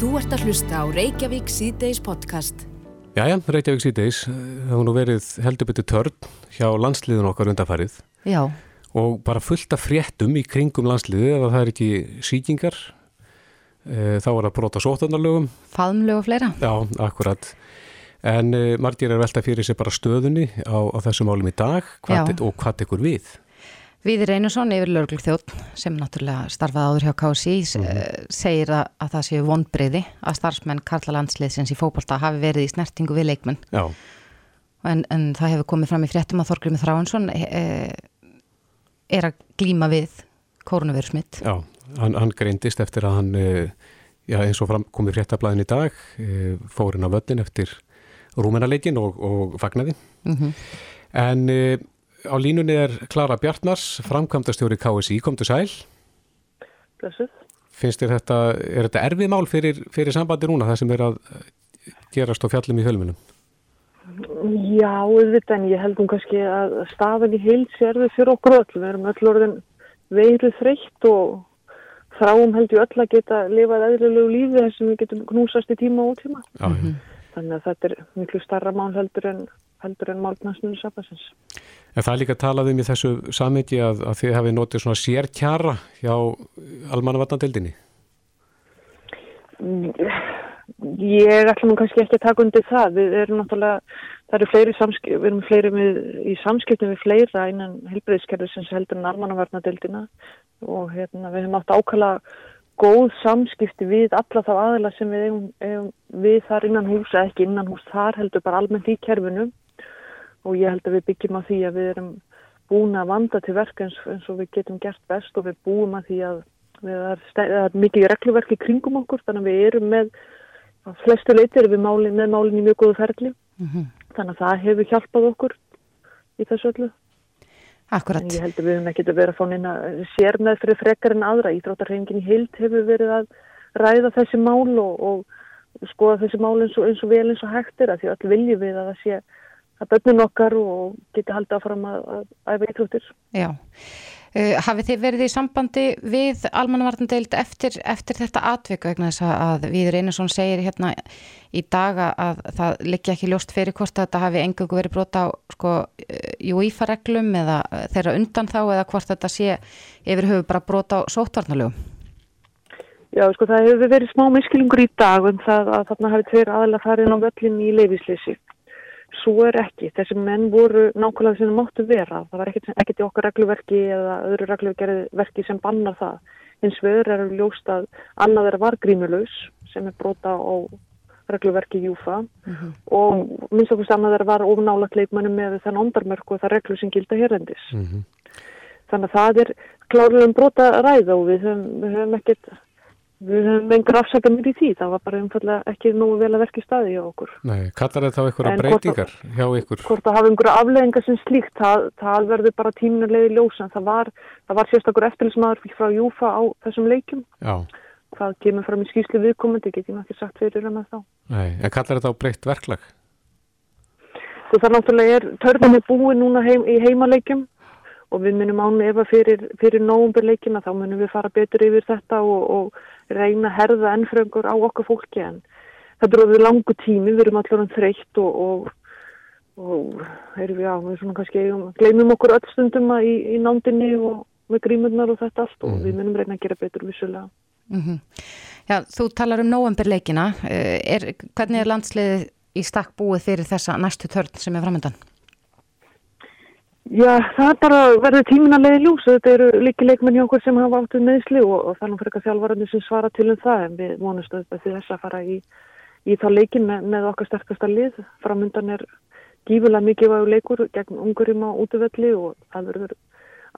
Þú ert að hlusta á Reykjavík síðdeis podcast. Jæja, Reykjavík síðdeis, það hefur nú verið heldur betur törn hjá landsliðun okkar undarfarið Já, og bara fullt af fréttum í kringum landsliði ef það er ekki síkingar, e, þá er það brota sótarnarlögum, faðmlög og fleira. já, akkurat. En e, margir er velta fyrir sér bara stöðunni á, á þessum málum í dag hvað, Já. og hvað tekur við. Viðir Einarsson yfir lögreglug þjótt sem náttúrulega starfaði áður hjá KSI mm segir að, að það séu vonbreyði að starfsmenn Karla landsliðsins í fókbalta hafi verið í snertingu við leikmenn en, en það hefur komið fram í fréttum að Þorgrymur Þráinsson e, er að glíma við koronavirusmitt. já, hann, hann greindist eftir að hann, e, já, eins og fram komið fréttablaðin í dag, e, fór inn á völlin eftir rúmenaleikin og, og fagnaði. Mm En e, á línunni er Klara Bjartmars, framkvæmdastjóri KSI, komdu sæl. Blessuð. Finnst þér þetta, er þetta erfið mál fyrir, fyrir sambandi núna, það sem er að gerast á fjallum í fjölmunum? Já, auðvitað, en ég held hún kannski að staðan í heild sérðu fyrir okkur öll. Við erum öll orðin veiru þreytt og þráum held ég öll að geta lifað eðlilegu lífi þess sem við getum knúsast í tíma og ótíma. Já, mm Þannig að þetta er miklu starra mál heldur en, heldur en málknarsnunu sapasins. En það er líka talað um í þessu samhengi að, að þið hafi notið svona sérkjara hjá almannavatnadeildinni. Ég ætla nú kannski ekki að taka undir það. Við erum náttúrulega, það eru fleiri samskipti, við erum fleiri með, í samskiptum við fleira innan helbriðskerfisins heldur en almannavarnadeildina og hérna, við hefum átt ákala góð samskipti við alla þá aðila sem við eigum, eigum við þar innan hús, eða ekki innan hús þar heldur bara almennt í kerfinu og ég held að við byggjum á því að við erum búin að vanda til verk eins, eins og við getum gert best og við búum að því að við það er mikið regluverk í kringum okkur þannig að við erum með flestu leytir við málin, með málin í mjög góðu ferli. Þannig að það hefur hjálpað okkur í þessu öllu. Akkurat. en ég held að við höfum ekkert að vera að fá neina sér með fyrir frekar en aðra. Íþróttarhengin í heild hefur verið að ræða þessi mál og, og skoða þessi mál eins og, eins og vel eins og hægt er að því öll viljum við að það sé að börnun okkar og geti haldið áfram að, að æfa íþróttir Já. Uh, hafið þið verið í sambandi við almannavarnandeild eftir, eftir þetta atvik vegna þess að Viður Einarsson segir hérna í daga að það liggja ekki ljóst fyrir hvort að þetta hafi engungu verið brota á sko, júífareglum eða uh, þeirra undan þá eða hvort þetta sé yfir höfu bara brota á sótvarnalögum. Já, sko það hefur verið smá miskilingur í dag um það að þarna hafi tveir aðalega farið á völlin í leifisleysi. Svo er ekki. Þessi menn voru nákvæmlega sem það máttu vera. Það var ekkert, ekkert í okkar regluverki eða öðru regluverki sem bannar það. Hins veður er ljóst að annað er var grímulaus sem er brota á regluverki Júfa Mhm. og minnst okkur annað er var ofnála kleikmannum með þann ondarmörku og það reglu sem gilda hérlendis. Mm Þannig að það er klárlega um brota að ræða og við höfum, við höfum ekkert, við höfum engur afsakamir í því. Það var bara umfallega ekki nógu vel að verka í staði hjá okkur. Nei, kallar þetta á einhverja breytingar hjá ykkur? Hvort að hafa einhverja afleðingar sem slíkt, það, það verður bara tíminulegi ljósan. Það var, það var sérstakur eftirlismæður frá Júfa á þessum leikjum. Já, Hvað kemur fram í skýslu viðkomandi, get ég nú ekki sagt fyrir hann að þá. nei, en kallar þetta á breytt verklag? Það náttúrulega er, törnum er búið núna heim, í heimaleikjum og við munum án efa fyrir, fyrir nógumberleikina, þá munum við fara betur yfir þetta og, og reyna að herða ennfröngur á okkar fólki en þetta er orðið langu tími, við erum allar um þreytt og, og, og erum við, já, við svona kannski eigum, gleymum okkur öll stundum að í, í nándinni og með grímurnar og þetta allt og Mhm. við munum reyna að gera betur vissulega. Mm Já, þú talar um novemberleikina. Uh, er, hvernig er landsliðið í stakk búið fyrir þessa næstu törn sem er framöndan? Já, það er bara verður tímin að leiði ljós. Þetta eru líki leikmenn hjá okkur sem hafa áttuð meðsli og, og nú fyrir eitthvað þjálfvarandi sem svara til um það en við vonumst auðvitað til þess að fara í, í þá leikin með, með okkar sterkasta lið. Framundan er gífulega mikið vægur leikur gegn ungurum á útvöldi og það verður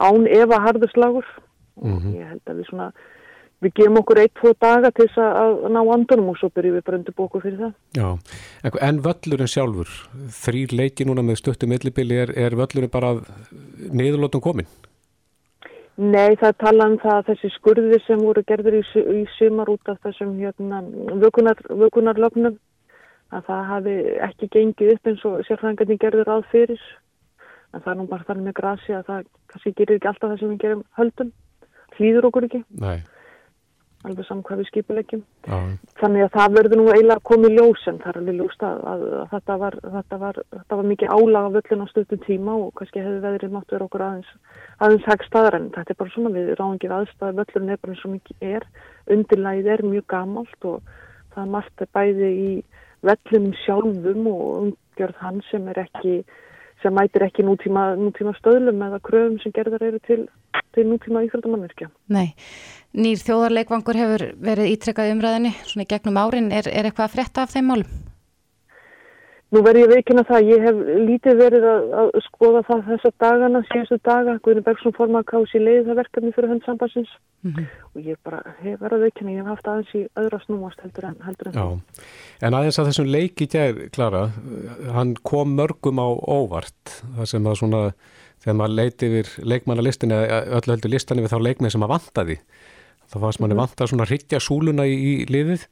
án efa harðurslagur og Mhm. ég held að við svona við gefum okkur eitt, tvo daga til þess að, að ná andunum og svo byrjum við bara undir bóku fyrir það. Já, en, völlurinn sjálfur, þrýr leiki núna með stöttu millibili, er, er völlurinn bara niðurlótum komin? Nei, það tala um það að þessi skurði sem voru gerður í, í sumar út af þessum hérna, vökunar, vökunarlögnum að það hafi ekki gengið upp eins og sérfræðingarnir gerður ráð fyrir. En það er nú bara þannig með grasi að það kannski gerir ekki alltaf það sem við gerum höldum. Hlýður okkur ekki. Nei. Alveg samkvæði skipulegjum. Þannig að það verður nú eiginlega komið ljós en það er alveg ljóst að, að, þetta, var, þetta, var, þetta var mikið álaga völlin á stöttum tíma og kannski hefði veðrið mátt vera okkur aðeins, aðeins hegstaðar en þetta er bara svona við ekki aðstæði völlin er bara eins og mikið er, undirlæðið er mjög gamalt og það er margt bæði í vellinum sjálfum og umgjörð hann sem er ekki sem mætir ekki nútíma, nútíma stöðlum eða kröfum sem gerðar eru til, til nútíma íþróttamannverkja. Nei, nýr þjóðarleikvangur hefur verið ítrekkað umræðinni svona í gegnum árin, er, er eitthvað að fretta af þeim málum? Nú verður ég veikina það, ég hef lítið verið að, að skoða það þessa dagana, síðustu daga, Guðin Bergson formað kási leiði það verkefni fyrir hönd sambansins mm -hmm. og ég bara hef verið að veikina, ég hef haft aðeins í öðra snúast heldur en heldur en það. En aðeins að þessum leiki gær, Klara, hann kom mörgum á óvart, það sem að svona, þegar maður leiti yfir leikmannalistinni, öllu heldur listanni við þá leikmið sem að vantaði, þá fannst manni mm -hmm. vanta svona hryggja súluna í, í liðið,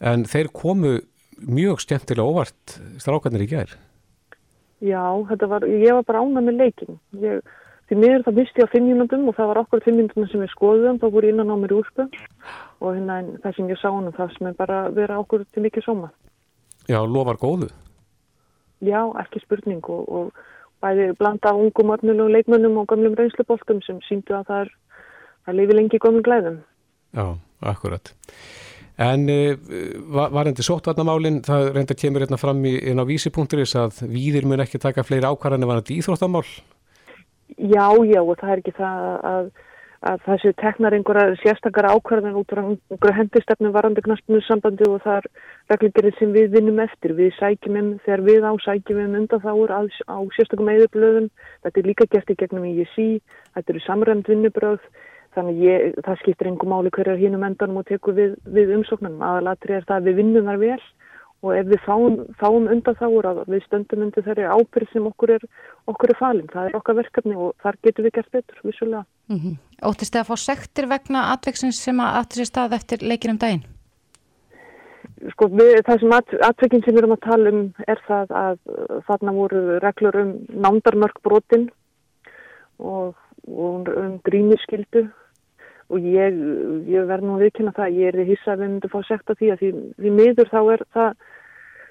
en þeir komu mjög skemmtilega óvart strákarnir í gær. Já, var, ég var bara ánað með leikin. Ég, því miður það misti á fimm mínúndum og það var okkur fimm mínúndum sem við skoðum, þá voru innan á mér úrsku og hérna það sem ég sá hann það sem er bara vera okkur til mikið sóma. Já, lofar góðu? Já, ekki spurning og, og bæði blanda ungum ornulegu leikmönnum og gamlum reynsluboltum sem síndu að það er að lifi lengi í góðum glæðum. Já, akkurat. En uh, var endi sóttvarnamálinn, það reynda kemur hérna fram í, inn á vísipunkturis að víðir mun ekki taka fleiri ákvarðan en var þetta íþróttamál? Já, já og það er ekki það að, að þessi teknar einhverja sérstakara ákvarðan út á einhverja hendistefnum varandi knaspinu sambandi og það er reglugerið sem við vinnum eftir. Við sækjum um, þegar við á sækjum um undan þáur á, á sérstakum eðurblöðum, þetta er líka gert í gegnum ISI, þetta eru samræmt vinnubröð Þannig ég, það skiptir engum máli hverjar hínum endanum og tekur við, við umsóknum. Aðalatri er það að við vinnum þar vel og ef við fáum, fáum undan þá er að við stöndum undir þeirri ábyrð sem okkur er, okkur er falin. Það er okkar verkefni og þar getur við gert betur, vissulega. Mm -hmm. Óttist þið að fá sektir vegna atveksins sem að aðtri sér stað eftir leikinum daginn? Sko við, það sem at, atvekinn sem við erum að tala um er það að þarna voru reglur um nándarmörk brotin og, og um gríniskildu og ég, ég verð nú að viðkynna það, ég er því hissa að við myndum fá sekt að því að því, því miður þá er það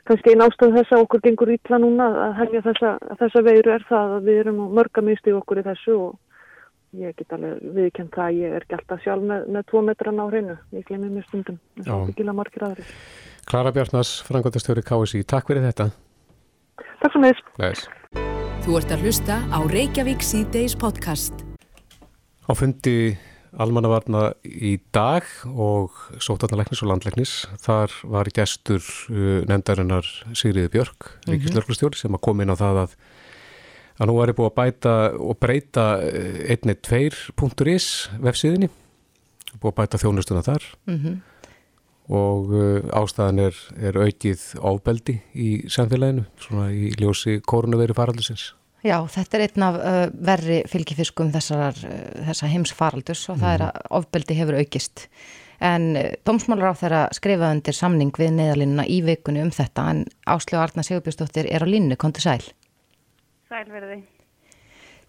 kannski einn ástæð þess að okkur gengur ítla núna að helja þessa, þessa veiru er það að við erum mörga misti okkur í þessu og ég get alveg viðkynnt það að ég er gælt að sjálf með, með tvo metran á hreinu, ég glemir mér stundum, það er ekki margir aðri. Klara Bjartnars, frangotastjóri KSI, takk fyrir þetta. Takk með. Þú ert að hlusta á Reykjavík C-Days podcast. Á fundi almannavarna í dag og sótarnalegnis og landlegnis. Þar var gestur uh, nefndarinnar Sigriði Björk, mhm. ríkislörglustjóri, sem að koma inn á það að, að nú ég búið að bæta og breyta 1.2.is uh, vefsíðinni, búið að bæta þjónustuna þar mm -hmm. og uh, ástæðan er, er aukið ábeldi í samfélaginu, svona í ljósi korunaveri faraldusins. Já, þetta er einn af uh, verri fylgifiskum þessar, uh, þessar heimsfaraldus og mm. það er mhm. að ofbeldi hefur aukist. En uh, Dómsmálar á þeirra skrifaði undir samning við neðalínuna í vikunni um þetta en Áslögu Arna Sigurbjörnsdóttir er á línu, konti sæl. Sælverði.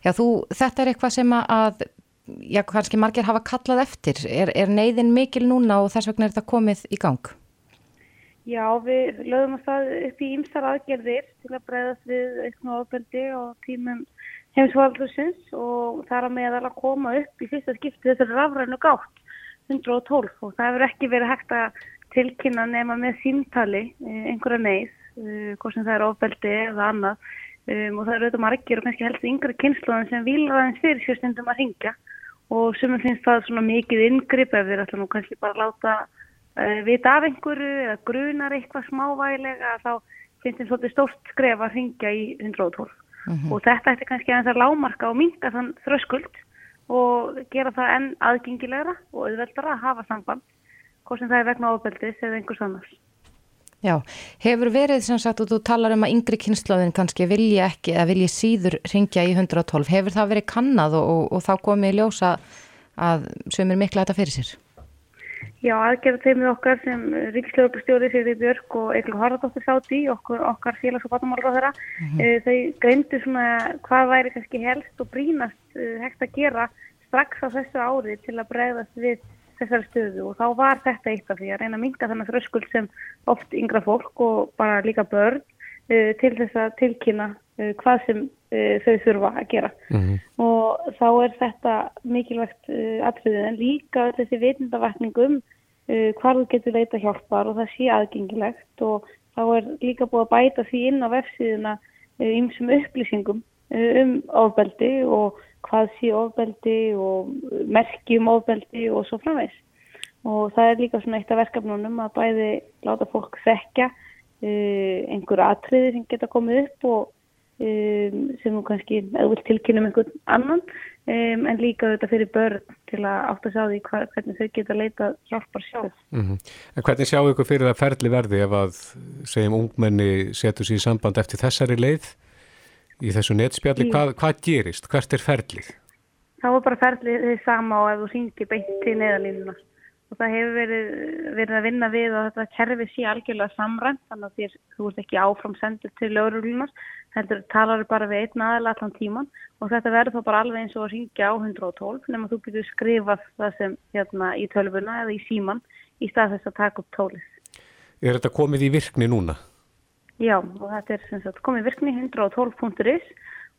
Já, þú, þetta er eitthvað sem að, já, kannski margir hafa kallað eftir. Er, er neyðin mikil núna og þess vegna er þetta komið í gang? Já, við lögum að það upp í ýmsar aðgerðir til að breyðast við auknu ofbeldi og tímum heimsvaldusins og það er að meðal að koma upp í fyrsta skipti þessari rafrænu gátt 112 og það hefur ekki verið hægt að tilkynna nema með símtali eh, einhverja neyð, eh, hvort sem það er ofbeldi eða annað. Um, og það eru auðvitað margir og kannski helst yngre kynnslóðin sem vilar aðeins fyrir sérstundum að ringja og sem finnst það svona mikið yngripp ef ætla nú kannski bara að láta vita af einhverju eða grunar eitthvað smávægilega þá finnst þeim svolítið stórt skref að ringja í 112 mm -hmm. og þetta eftir kannski að það lámarka og minga þann þröskuld og gera það enn aðgengilegra og auðveldara að hafa samband hvort sem það er vegna ábeldis eða einhvers annars. Já, hefur verið sem sagt og þú talar um að yngri kynnslóðin kannski vilja ekki eða vilja síður ringja í 112, hefur það verið kannad og, og, og þá komið í ljósa að sömur mikla þetta fyrir sér? Já, aðgerðarteimið okkar sem Ríkslöfustjóri Sigri Björk og Eiklu Haraldóttir sátt í, okkur, okkar félags- og þeirra, mm -hmm. e, þau greindu svona hvað væri kannski helst og brínast e, hægt að gera strax á þessu ári til að bregðast við þessari stöðu og þá var þetta eitt af því að reyna að minga þennan þröskuld sem oft yngra fólk og bara líka börn uh, til þess að tilkynna uh, hvað sem uh, þau þurfa að gera Mhm. og þá er þetta mikilvægt uh, atriðið en líka þessi vitundavakningum uh, hvar þú getur leita hjálpar og það sé aðgengilegt og þá er líka búið að bæta því inn á vefsíðuna ymsum upplýsingum uh, um ofbeldi og hvað sé ofbeldi og merki um ofbeldi og svo framvegs. Og það er líka svona eitt af verkefnunum að bæði láta fólk þekka uh, einhver atriði sem geta komið upp og um, sem þú kannski, vilt tilkynna um einhvern annan, um, en líka þetta fyrir börn til að átt að sjá því hva, hvernig þau geta leita hjálpar sjálf. Mhm. En hvernig sjáu ykkur fyrir það ferli verði ef að, segjum, ungmenni setur sér í samband eftir þessari leið í þessu netspjalli, Í- hvað, hvað gerist? Hvert er ferlið? þá er bara ferlið þið sama og ef þú syngir beint til neðalínuna og það hefur verið, verið að vinna við og þetta kerfi sé algjörlega samrænt þannig að þér, þú ert ekki áfram sendur til lögurlunar, heldur talar bara við einn aðeins allan tíman og þetta verður þá bara alveg eins og að syngja á 112 nema þú getur skrifað það sem hérna í tölvuna eða í síman í stað þess að taka upp tólið. Er þetta komið í virkni núna? Já, og þetta er sagt komið virkni 112.is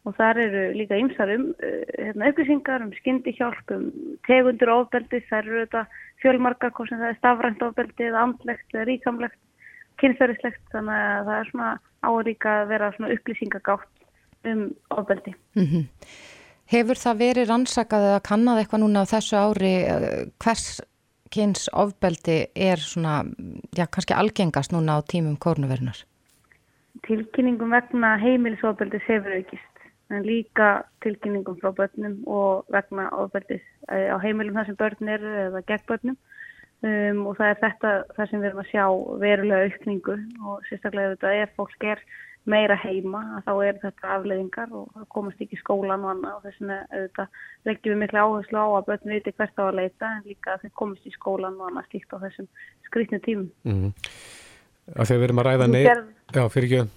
og þar eru líka ýmsar um uh, hérna, upplýsingar um skyndihjálp, um tegundur ofbeldi, þær eru þetta fjölmarkar, hvort sem það er stafrænt ofbeldi eða andlegt eða ríkamlegt, kynferðislegt, þannig að það er svona á að vera svona upplýsingagátt um ofbeldi. Mhm. Hefur það verið rannsakað eða kannad eitthvað núna á þessu ári eh, hvers kyns ofbeldi er svona, já kannski algengast núna á tímum kórnuverunar? Tilkynningum vegna heimilisofbeldis hefur aukist en líka tilkynningum frá börnum og vegna ofbeldis eh, á heimilum þar sem börn eru eða gegn börnum um, og það er þetta það sem við erum að sjá verulega aukningu og sérstaklega auðvitað ef fólk er meira heima að þá er þetta afleiðingar og komast ekki í skólan og annað og þess vegna auðvitað leggjum við miklu áherslu á að börn viti hvert á að leita en líka að þeir komast í skólan og annað slíkt á þessum skrýtnu tímum. Mm því að við erum að ræða gerð- Já, fyrir ekki.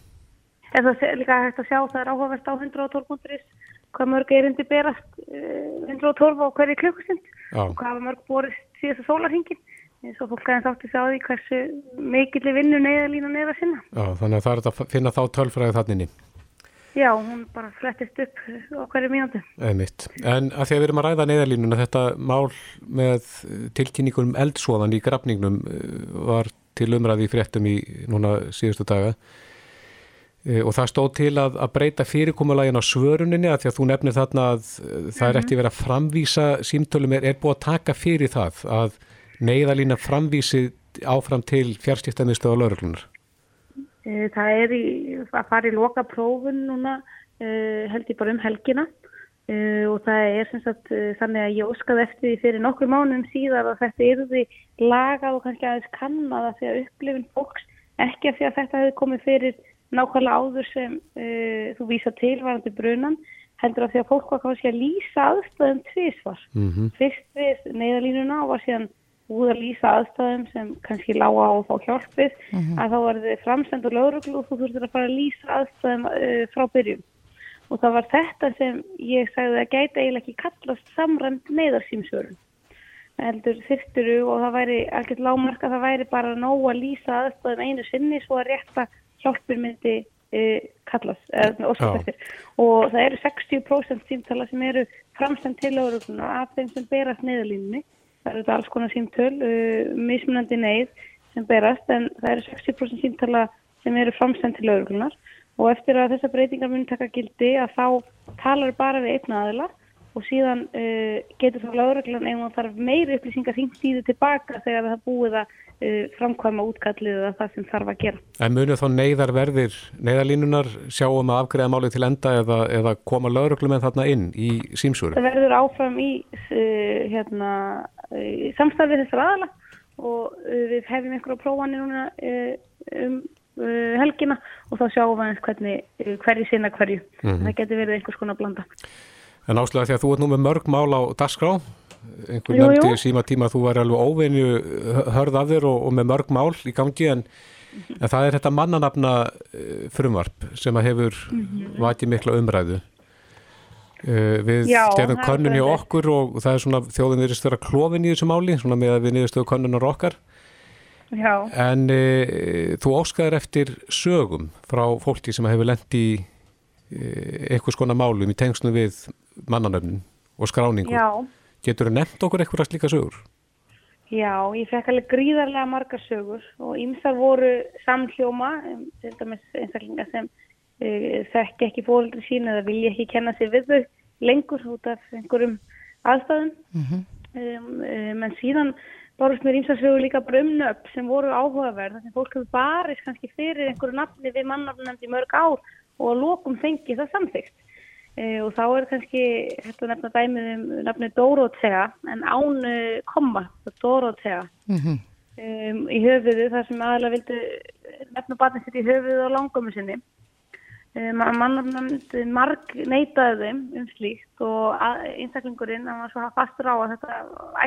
En það er líka hægt að sjá, það er áhugavert á 112.is, hvað mörg erindi berast eh, 112 á hverju klukkustund Já. og hvað mörg borist síðast að sólarhingin. Eins og fólk aðeins átti sig á því hversu mikilli vinnu neyðalínan er að sinna. Já, þannig að það er að finna þá tölfræði þanninni. Já, hún bara flettist upp á hverju mínúti. Einmitt. En að því að við erum að ræða neyðarlínuna, þetta mál með tilkynningunum eldsvoðan í grafningnum eh, var til umræði í fréttum í núna síðustu daga Eh, og það stóð til að, að breyta fyrirkomulægin á svöruninni að því að þú nefnir þarna að eh, það er eftir verið að framvísa símtölum er, er búið að taka fyrir það að neyðarlína framvísi áfram til fjárskiptamistu á lauruglunar. Eh, Það er í, að fara í loka prófun núna, eh, held ég bara um helgina eh, og það er sem sagt þannig að ég óskaði eftir því fyrir nokkur mánum síðar að þetta yrði lagað og kannski aðeins kannad að því að upplifin fólks ekki að því að þetta hefði komið fyrir nákvæmlega áður sem uh, þú vísa til varandi brunan heldur að því að fólk var kannski að lýsa aðstæðum tvísvar. Mm -hmm. Fyrst við neyðalínuna og var síðan búið að lýsa aðstæðum sem kannski lága á þá hjálpið að þá var þið framstend og lögreglu og þú þurftir að fara að lýsa aðstæðum uh, frá byrjun. Og það var þetta sem ég sagði að gæti eiginlega ekki kallast samrænd neyðarsýmsvörun. Heldur þyrfturu og það væri algjört lágmark að það væri bara nóg að lýsa aðstæðum einu sinni svo að rétta hjálpur myndi uh, kallast eftir. Og það eru 60% símtala sem eru framstend til lögregluna af þeim sem berast neyðalínunni. Það eru þetta alls konar símtöl, uh, mismunandi neyð sem berast en það eru 60% símtala sem eru framstend til lögreglunar og eftir að þessar breytingar muni taka gildi að þá talar bara við einn aðila og síðan uh, getur þá lögreglan ef það þarf meiri upplýsingar hringt í þau tilbaka þegar það búið að framkvæma útkallið eða það sem þarf að gera. En munu þá neyðarverðir, neyðarlínunar sjáum að afgreða málið til enda eða, eða koma lauruglumenn þarna inn í símsvöru? Það verður áfram í uh, hérna, uh, samstarfið þessar aðala og við hefum einhverja prófanir núna um helgina og þá sjáum við aðeins hvernig hverju sinna hverju. Það getur verið einhvers konar blanda. En áslega því að þú ert nú með mörg mál á dagskrá, einhver Jú, nefndi síma tíma að þú væri alveg óveinu hörð af þér og, og með mörg mál í gangi en, en það er þetta mannanafna eh, frumvarp sem að hefur Mhm. vakið mikla umræðu. Uh, við er könnun í okkur og það er svona þjóðin virðist vera klófin í þessu máli, svona með að við niðurstöðu könnunar okkar. Já, En uh, þú óskaður eftir sögum frá fólki sem hefur lent í uh, einhvers konar málum í tengslu við mannanöfnin og skráningu. já, Getur þú nefnt okkur eitthvað slíka sögur? já, ég fekk alveg gríðarlega margar sögur og ýmsar voru samhljóma, um, til dæmis einstaklingar sem uh, þekki ekki fóreldri sín eða vilja ekki kenna sig við þau lengur út af einhverjum aðstæðum. um, um, en síðan bárust mér ímsa sögur líka bara um nöfn sem voru áhugaverð þar sem fólk hefur barist kannski fyrir einhverju nafni við mannafnefnd í mörg ár og að lokum fengi það samþygt og þá er kannski hægt að nefna dæmið um nafni Dórótea en án uh, komma Dórótea. Mhm. um, í höfuðu þar sem aðalega vildu nefna barnið sitt í höfuðu á langömmu sinni. Um, mannafnefnd marg neitaði þeim um slíkt og einstaklingurinn hann var svo fastur á að þetta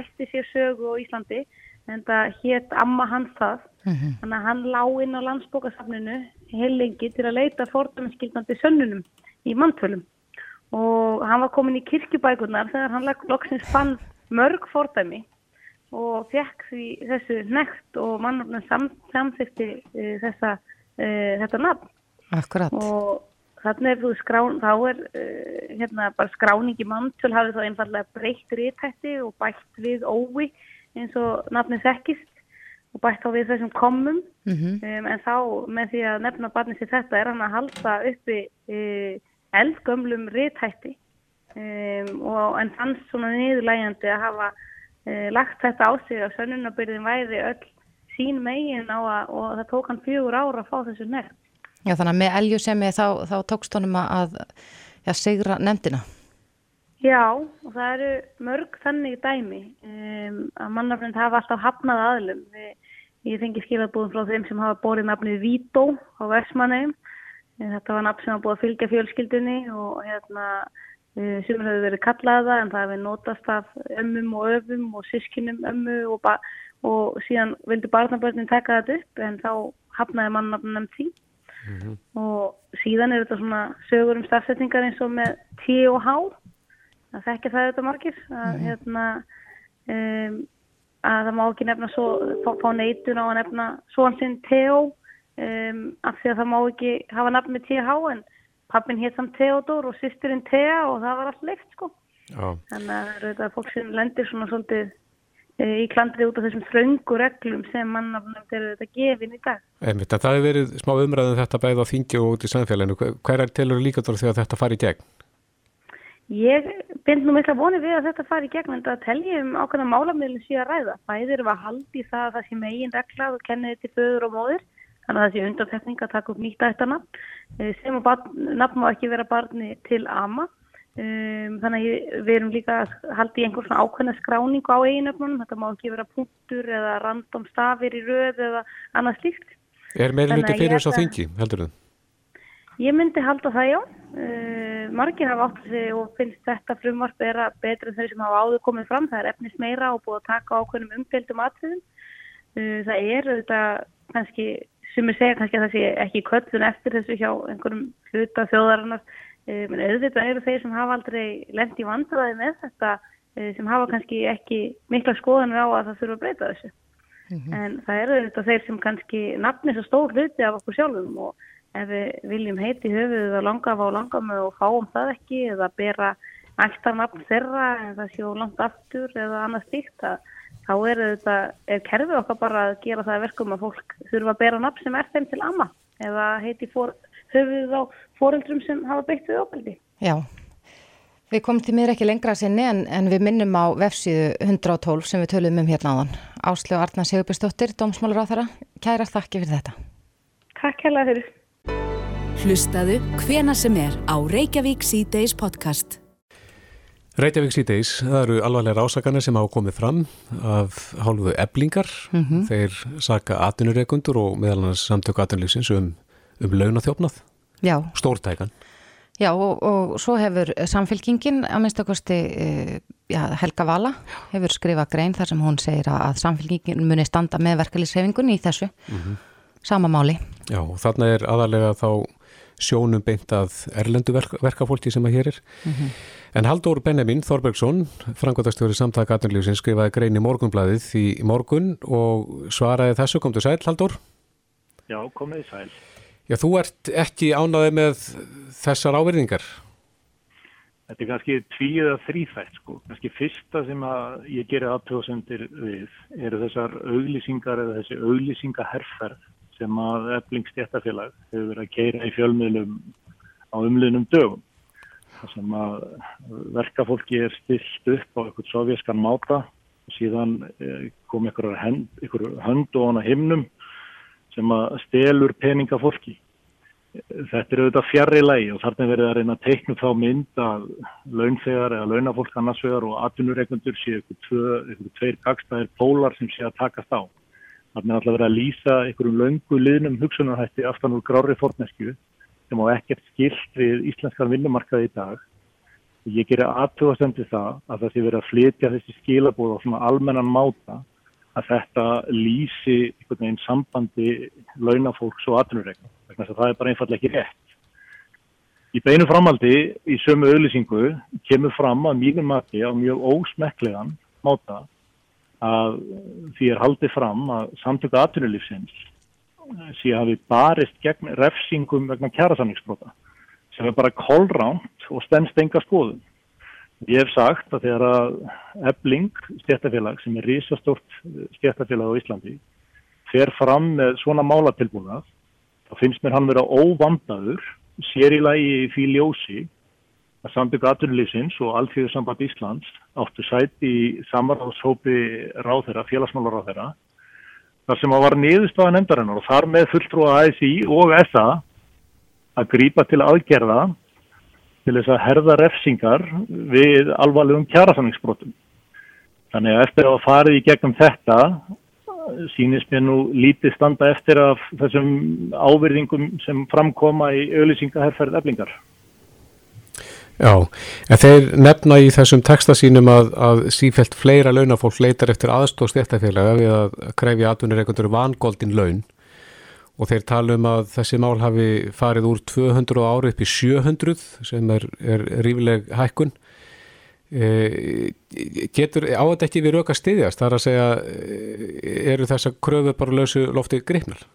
ætti sér sögu á Íslandi en það hétt amma hans það. Þannig að hann lá inn á landsbókasafninu heil lengi til að leita fordæmiskildandi sönnunum í manntölum og hann var komin í kirkjubækurnar þegar hann loksins fann mörg fordæmi og fekk því þessu nekt og mannafnum sam, samþykti uh, þessa, uh, þetta nafn Akkurat. og þannig er þú skrán, þá er uh, hérna bara skráningi manntöl hafið þá einfallega breytt rítætti og bætt við óvi eins og nafnið þekkist og bætt þá við þessum komum Mhm. um, en þá með því að nefna barnið sér þetta er hann að halda uppi eldgömlum rítætti um, og en fannst svona niðurlægjandi að hafa uh, lagt þetta á sig að sönnunabyrðin væri öll sín megin á að og það tók hann fjögur ára að fá þessu nefn Já, þannig að með eljusemi þá, þá tókst honum að já, sigra nefndina. Já, og það eru mörg þannig dæmi um, að mannafnind hafa alltaf hafnað aðlum. Við, ég fengi skilabúðum frá þeim sem hafa borið nafnið Vító á Versmanheim. Þetta var nafn sem hafa búið að fylgja fjölskyldunni og hérna uh, sem hefur verið kallaða en það hefur notast af ömmum og öfum og sískinum ömmu og, og síðan vildi barnabörnin taka þetta upp en þá hafnaði mannafnind því. Og síðan er þetta svona sögur um stafsetningar eins og með T og H. Það þekkja það þetta margir að, hérna, um, að það má ekki nefna svo, fá, fá neitun á að nefna svoan sinn Theo um, af því að það má ekki hafa nafn með TH en pappin hétt samt Theodor og sýsturinn Thea og það var allt leikt sko Já. þannig að þetta fólk sem lendir svona svolítið e, í klandri út af þessum þröngu reglum sem mannafnum er þetta gefin í dag Einmitt, það hefur verið smá umræðum þetta bæði á þingi og út í samfélaginu. Hver- er tilur líkaður að þetta fari í gegn? Ég bind nú mikla vonið við að þetta fari í gegn en það telji um ákveðna málamiðlum síðan ræða. Bæðir var haldi það að það sé megin reglað og kenni þetta föður og móðir þannig að sé undantekning að taka upp nýtt ættanafn Eh, sem barn, nafn má ekki vera barni til ama um, þannig að við erum líka að haldi í einhvern svona ákveðna skráningu á eiginöfnunum þetta má ekki vera punktur eða random stafir í röð eða annað slíkt Er að fyrir þess að- þingi, heldur þau? Ég myndi halda það já. Uh, margir hafa átt sig og finnst þetta frumvarp vera betur en þau sem hafa áður komið fram. Það er efnis meira og búið að taka ákveðnum umfjöldum atriðum. Uh, það er auðvitað kannski, sem ég segja kannski að það sé ekki köllun eftir þessu hjá einhverjum hluta þjóðarinnar. Uh, menn auðvitað eru þeir sem hafa aldrei lent í vandræði með þetta uh, sem hafa kannski ekki mikla skoðanir á að það þurfa að breyta þessu. En það eru auðvitað þeir sem kannski nafni svo stór hluti af okkur sjálfum og ef við viljum heiti höfuðið að langa á langamu og fáum það ekki eða bera ættar nafn þeirra en það séu langt aftur eða annað stíkt að þá er þetta, er kerfið okkar bara að gera það að verkum að fólk þurfa að bera nafn sem er þeim til amma eða heiti for, höfuðið á foreldrum sem hafa beitt við ofbeldi. Já, við komum til mér ekki lengra að sinni en, en við minnum á vefsíðu 112 sem við töluðum um hérna áðan. Áslögu Arna Sigurbjörnsdóttir, dómsmálur á þeirra. Kæra þakki fyrir þetta. Takk hella fyrir. Hlustaðu hvena sem er á Reykjavík C-Days podcast. Reykjavík síðdeis, það eru alvarlega ásakanir sem hafa komið fram af hálfuðu eblingar. Þeir saka atvinnureikundur og meðal annars samtöku atvinnulífsins um, um launaþjófnað, Já, stórtækan. já og, og svo hefur samfélkingin, að minnst okkursti já, Helga Vala, hefur skrifað grein þar sem hún segir að, að samfélkingin muni standa með verkefliðshefingunni í þessu. Sama máli. Já, og þarna er aðalega þá sjónum beint að erlendu verk, verkafólki sem að hér er. Mm -hmm. En Haldur Benjamin Þorbergsson, frangotastjóri samtaka aðnurlífsins, skrifaði grein í morgunbladið í morgun og svaraði þessu. Kom þú sæl, Haldur? Já, komið sæl. Já, þú ert ekki ánaði með þessar áverðingar? Þetta er kannski tvíð eða þrýþætt sko. Kannski fyrsta sem að ég gerir aðtöðsendir við eru þessar auglýsingar eða þessi auglýsingaherrferð sem að eflingstjættafélag hefur verið að keira í fjölmiðlum á umliðnum dögum. Sem að verkafólki er stilt upp á eitthvað sovjaskan máta og síðan eh, kom einhver hönd og hana himnum sem að stelur peningafólki. Þetta er auðvitað fjarrri lægi og þarna verður að reyna að teikna þá mynd að launþegar eða launafólk annarsvegar og atvinnureikundur séu eitthvað tveir gagstæðir pólar sem sé að takast á. Þarna er alltaf verið að lýsa einhverjum laungu liðnum hugsunarhætti aftan úr grári fórnesku sem á ekkert skilt við íslenskar vinnumarkaði í dag. Ég gerir aðtöðasendi það að það sé verið að flytja þessi skilabóð á svona almennan máta að þetta lýsi einhvern veginn sambandi launafólks og atvinnureiknum. Það er bara einfallega ekki rétt. Í beinu framaldi í sömu auðlýsingu kemur fram að mínum mati á mjög ósmekklegan máta að því er haldið fram að samtöku atvinnulífsins sé að við barist gegn refsingum vegna kjærasamningsbrota sem er bara kólránt og stennst enga skoðun. Ég hef sagt að þegar að ebling stjættafélag sem er risastort stjættafélag á Íslandi fer fram með svona málatilbúnað þá finnst mér hann vera óvandaður sér í lagi í fíljósi að sambyggja aturlýsins og Alþjóðsamband Íslands áttu sætt í samarháðshópi ráðherra, félagsmálaráðherra þar sem að var niðurstaða nefndarinnar og þar með fulltrúa ASI og SA að grýpa til aðgerða til þess að herða refsingar við alvarlegum kjærasanningsbrotum. Þannig að eftir að farið í gegnum þetta sínist mér nú lítið standa eftir af þessum áverðingum sem framkoma í auðlýsingaherrferð eflingar. Já, en þeir nefna í þessum texta sínum að, að sífælt fleira launafólk leitar eftir aðstóð stjættafélaga við að krefja atvinnureikundur vangoldin laun og þeir tala um að þessi mál hafi farið úr 200 ári upp í 700 sem er, er rífileg hækkun. E, getur á þetta ekki við rauka stiðjast? Það er að segja, e, eru þessa kröfu bara lausu lofti greifnar?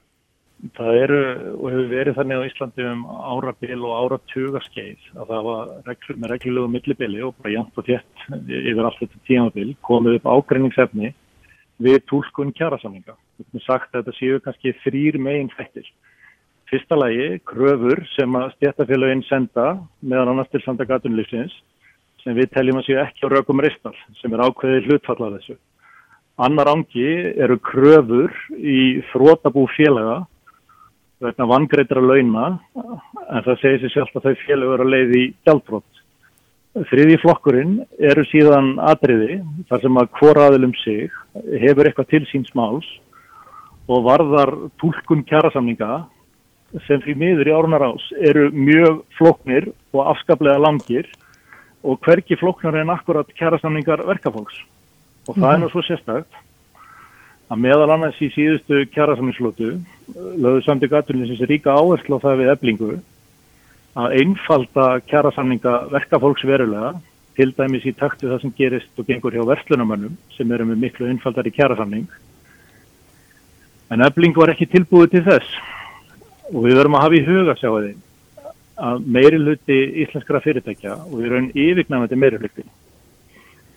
Það eru og hefur verið þannig á Íslandi um árabil og áratugaskeið að það var reglur, með reglulegu millibili og bara jæmt og þétt yfir allt þetta tímabil komið upp ágreiningsefni við tólkun kjærasamlinga. Við hefum sagt að þetta séu kannski þrýr meginn fættir. Fyrsta lagi, kröfur sem að stjættafélaginn senda meðan annars til samtagatunlýfsins sem við teljum að séu ekki á rökum ristal sem er ákveðið hlutfallað þessu. Annar ángi eru kröfur í þrótabú félaga vegna vangreitur að launa en það segir sér sjálf að þau félagur að leiði gjaldbrott. Þriði flokkurinn eru síðan atriði þar sem að hvoraðilum sig hefur eitthvað til síns máls og varðar tólkun kjærasamninga sem fyrir miður í árnar ás eru mjög floknir og afskaplega langir og hverki floknar en akkurat kjærasamningar verkafólks. Og það mm -hmm. er nú svo sérstakt að meðal annars í síðustu kjærasamningslótu lögðu samtök aðtunni sem ríka áherslu á það við eblingu að einfalda kjærasamninga verkafólks verulega til dæmis í taktu það sem gerist og gengur hjá verslunamönnum sem eru með miklu einfaldari kjærasamning en ebling var ekki tilbúið til þess og við verum að hafa í huga sjáu þeim að meiri hluti íslenskara fyrirtækja og við erum yfirgnæmandi meiri hluti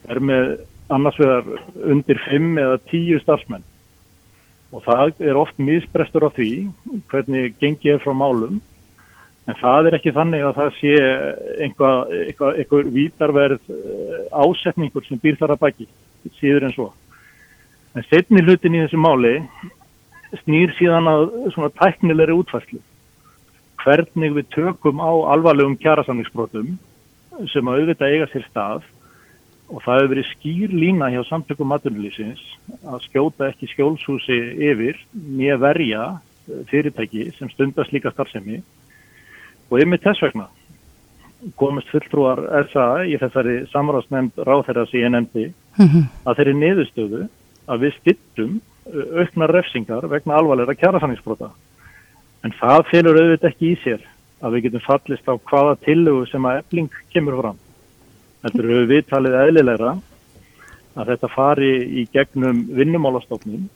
er með annars vegar undir 5 eða 10 starfsmenn. Og það er oft misbrestur á því hvernig gengið er frá málum. En það er ekki þannig að það sé einhvað, einhvað, einhver vítarverð eh, ásetningur sem býr þar að baki síður en svo. En setni hlutin í þessu máli snýr síðan að svona tæknilegri útfærslu. Hvernig við tökum á alvarlegum kjærasamningsbrotum sem að auðvitað eiga sér stað og það hefur verið skýr lína hjá samtökum maturlýsins að skjóta ekki skjólshúsi yfir nýja verja eh, fyrirtæki sem stundast líka starfsemi og yfir þess vegna komist fulltrúar SA í þessari samráðsnefnd ráþæra sem ég nefndi mm -hmm. að þeirri niðurstöðu að við stittum eh, auknar refsingar vegna alvarlega kjærasanningsbrota en það fylgur auðvitað ekki í sér að við getum fallist á hvaða tillögu sem að efling kemur fram. Þetta eru viðtalið eðlilegra að þetta fari í gegnum vinnumálastofnum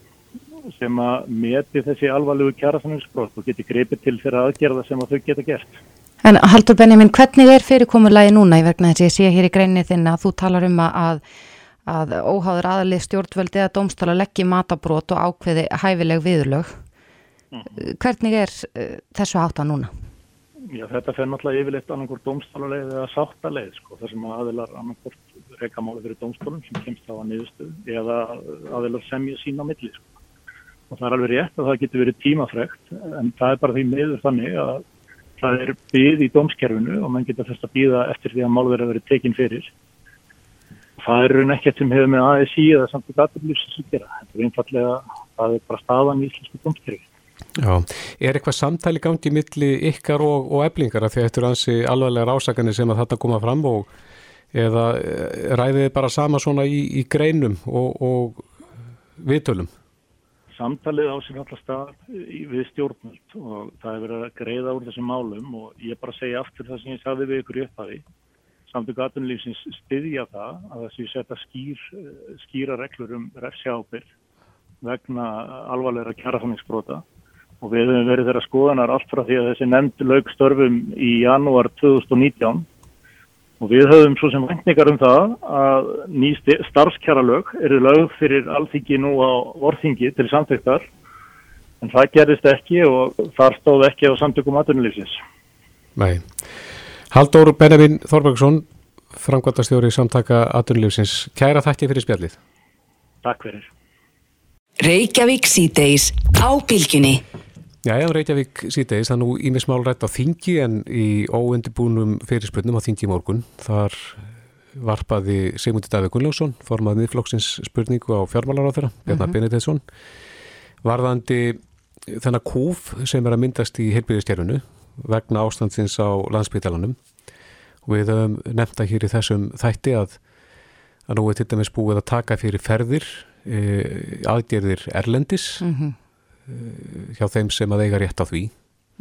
sem að meti þessi alvarlegu kjærasanninsbrot og geti greipið til þeirra aðgerða sem að þau geta gert. En Haldur Benjamin, hvernig er fyrirkomurlægi núna í vegna þess að ég sé hér í greinni þinn að þú talar um að, að óháður aðalið stjórnvöldi eða dómstála leggji matabrót og ákveði hæfileg viðlög. Mm. Hvernig er uh, þessu hátta núna? Já, þetta fer náttúrulega yfirleitt annarkort dómstálarleið eða sáttaleið, sko, þar sem aðilar annarkort reykamáli fyrir dómstólum sem kemst á að niðurstöðu eða aðilar semja sín á milli, sko. Og það er alveg rétt að það getur verið tímafregt, en það er bara því meður þannig að það er byggð í dómskerfinu og mann getur þess að býða eftir því að málverð að vera tekinn fyrir. Það er raun ekkert sem hefur með ASI eða samt og gatablýsins að gera. Þetta er einfallega, það er bara staðan í íslensku dómskerfi. Já, er eitthvað samtali gangi milli ykkar og, og eblingar að því að þetta eru ansi alvarlega ásakanir sem að þetta koma fram og eða eh, ræðið bara sama svona í, í greinum og, og viðtölum? Samtalið á sig alltaf stað við stjórnmjöld og það hefur verið að greiða úr þessum málum og ég bara segja aftur það sem ég sagði við ykkur í upphafi. Samt og gatunlýfsins styðja það að þessi setja skýr, skýra reglur um refsjábyrg vegna alvarlega kjærafanningsbrota og við hefum verið þeirra skoðanar allt frá því að þessi nefnd lög störfum í janúar 2019 og við höfum svo sem vengningar um það að ný starfskjara lög eru lög fyrir allþingi nú á vorþingi til samþygtar en það gerist ekki og þar stóð ekki á samtökum aðunulífsins. Nei. Haldur Benjamin Þorbergsson, framkvæmtastjóri samtaka aðunulífsins. Kæra þakki fyrir spjallið. Takk fyrir. Reykjavík síðdeis á bylginni. Já, ég á Reykjavík síðdeis, það er nú ímismál rætt á þingi en í óundibúnum fyrirspöldnum á þingi morgun. Þar varpaði Sigmundi Davík Gunnljósson, formað miðflokksins spurningu á fjármálaráþara, Bjarnar mm -hmm. Benediktsson, varðandi þennan kúf sem er að myndast í heilbyrðistjærfunu vegna ástandsins á landsbytalanum við höfum nefnda hér í þessum þætti að, að nú er til dæmis búið að taka fyrir ferðir, e, aðgerðir erlendis, mm -hmm hjá þeim sem að eiga rétt á því.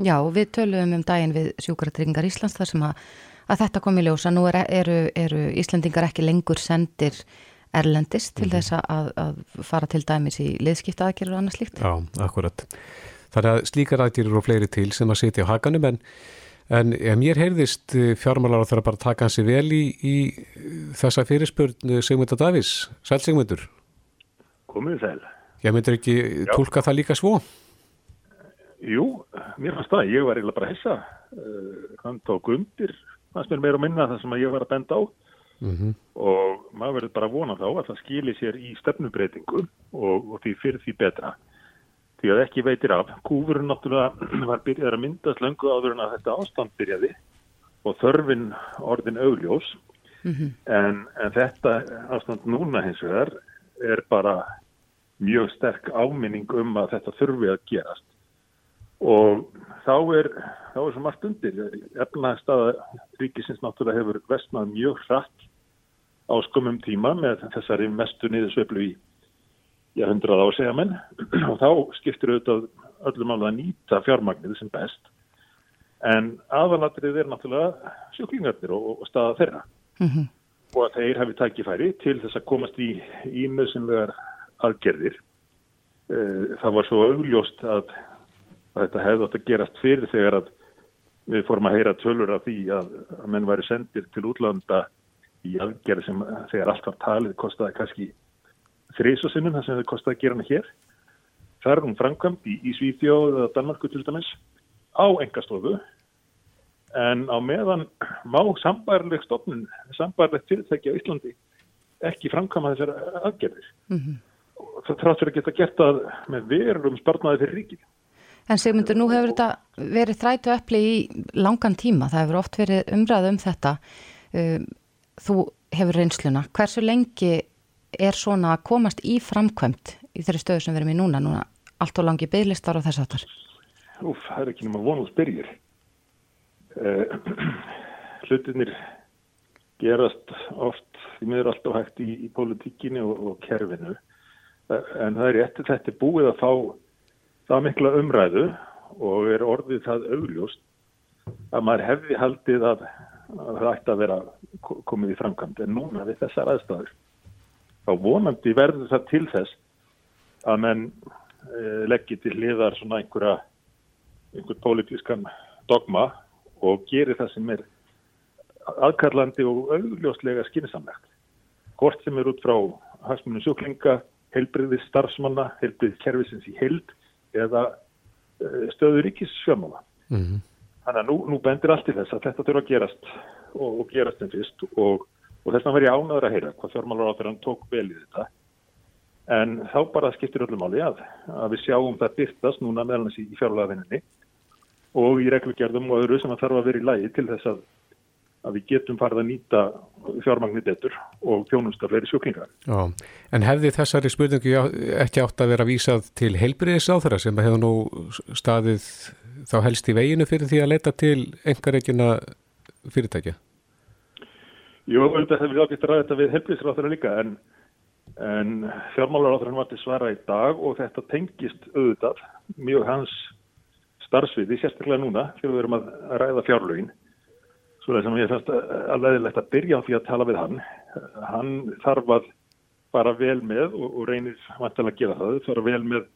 Já, við töluðum um daginn við sjúkratryggingar Íslands þar sem að, að þetta kom í ljós að nú er, eru, eru Íslandingar ekki lengur sendir erlendist til mm -hmm. þess að, að fara til dæmis í liðskipta aðgerður og annað slíkt. Já, akkurat. Þannig að slíkar aðgerður og fleiri til sem að setja á hakanum en, en mér heyrðist eh, fjármálar á þeirra bara taka hansi vel í, í þessa fyrirspurn Sigmundur Davís. Sæl Sigmundur. Komið sæl. Ég myndir ekki Já. tólka það líka svo? Jú, mér fannst það, ég var eiginlega bara að hessa, uh, hann tók undir, fannst mér meira að minna það sem ég var að benda á mm -hmm. og maður verður bara að vona þá að það skilir sér í stefnubreitingu og, og því fyrir því betra. Því að ekki veitir af, kúfurinn náttúrulega var byrjað að myndast löngu áður en að þetta ástand byrjaði og þörfin orðin augljós mm -hmm. en, en þetta ástand núna hins vegar er bara mjög sterk áminning um að þetta þurfi að gerast. Og þá er þá er svo margt undir. Efnaðstaða ríkisins náttúrulega hefur vestnað mjög hratt á skumum tíma með þessari mestu niðursveiflu í já, 100 á segja menn. Og þá skiptir auðvitað öllum alveg að nýta fjármagnir sem best. En aðalatrið er náttúrulega sjúklingarnir og, og staða þeirra. Mm -hmm. og að þeir hafi tækifæri til þess að komast í ímið sem vegar aðgerðir. Eh, það var svo augljóst að, að þetta hefði átt að gerast fyrir þegar að við fórum að heyra tölur af því að, að menn væri sendir til útlanda í aðgerð sem þegar allt var talið kostiði kannski þrýsosinnum þar sem þau kostiði að gera hana hér. Það er hún framkvæmt í, í Svíþjóð eða Danmarku til dæmis á engastofu en á meðan má sambærleg stofnun, sambærlegt fyrirtæki á Íslandi ekki framkvæma þessar aðgerðir. Mm -hmm fyrir að geta gert það með verum sparnaði fyrir ríkið. En Sigmundur, nú hefur þetta verið þrætu eppli í langan tíma, það hefur oft verið umræð um þetta. Um, þú hefur reynsluna. Hversu lengi er svona að komast í framkvæmt í þeirri stöðu sem við erum í núna, núna allt og langi bygglistar og þess aftar? Úf, það er ekki náma vonast byrjir. Uh, hlutinir gerast oft, því miður alltaf hægt í, í politíkinu og, og kerfinu en það er að þetta búið að fá það mikla umræðu og er orðið það augljóst að maður hefði haldið að, að það ætti að vera komið í framkvæmd en núna við þessar aðstæður þá vonandi verður það til þess að menn e, leggji til hliðar svona einhverja einhver pólitískan dogma og gerir það sem er aðkallandi og augljóslega skynnsamlegt. Hvort sem er út frá hansmunum sjúklinga, heilbriðis starfsmanna, heilbriðis kervisins í heild eða e, stöður ríkissfjömmala. Mm -hmm. Þannig að nú, nú bendir allt í þess að þetta þurfa að gerast og, og gerast en fyrst og, og þess verður ég ánaður að heyra hvað fjármálar á þegar hann tók vel í þetta en þá bara skiptir öllum áli að, að við sjáum það byrtast núna meðal hans í fjárlagafinninni og í reglugjörðum og öðru sem að þarf að vera í lægi til þess að, að við getum farið að nýta fjármagnir betur og þjónumsta fleiri sjúklingar. Já, en hefði þessari spurningu ekki átt að vera vísað til heilbriðis á þeirra sem hefur nú staðið þá helst í veginu fyrir því að leita til engareikina fyrirtækja? Jú, þetta hefur við ákveðt að ræða þetta við þeirra líka en en fjármálaráðurinn var til svara í dag og þetta tengist auðvitað mjög hans starfsviði, sérstaklega núna þegar við erum að ræða fjárlögin svo það sem ég fannst að leðilegt að byrja á því að tala við hann. Hann þarf að fara vel með og, og reynir vantilega að gera það, fara vel með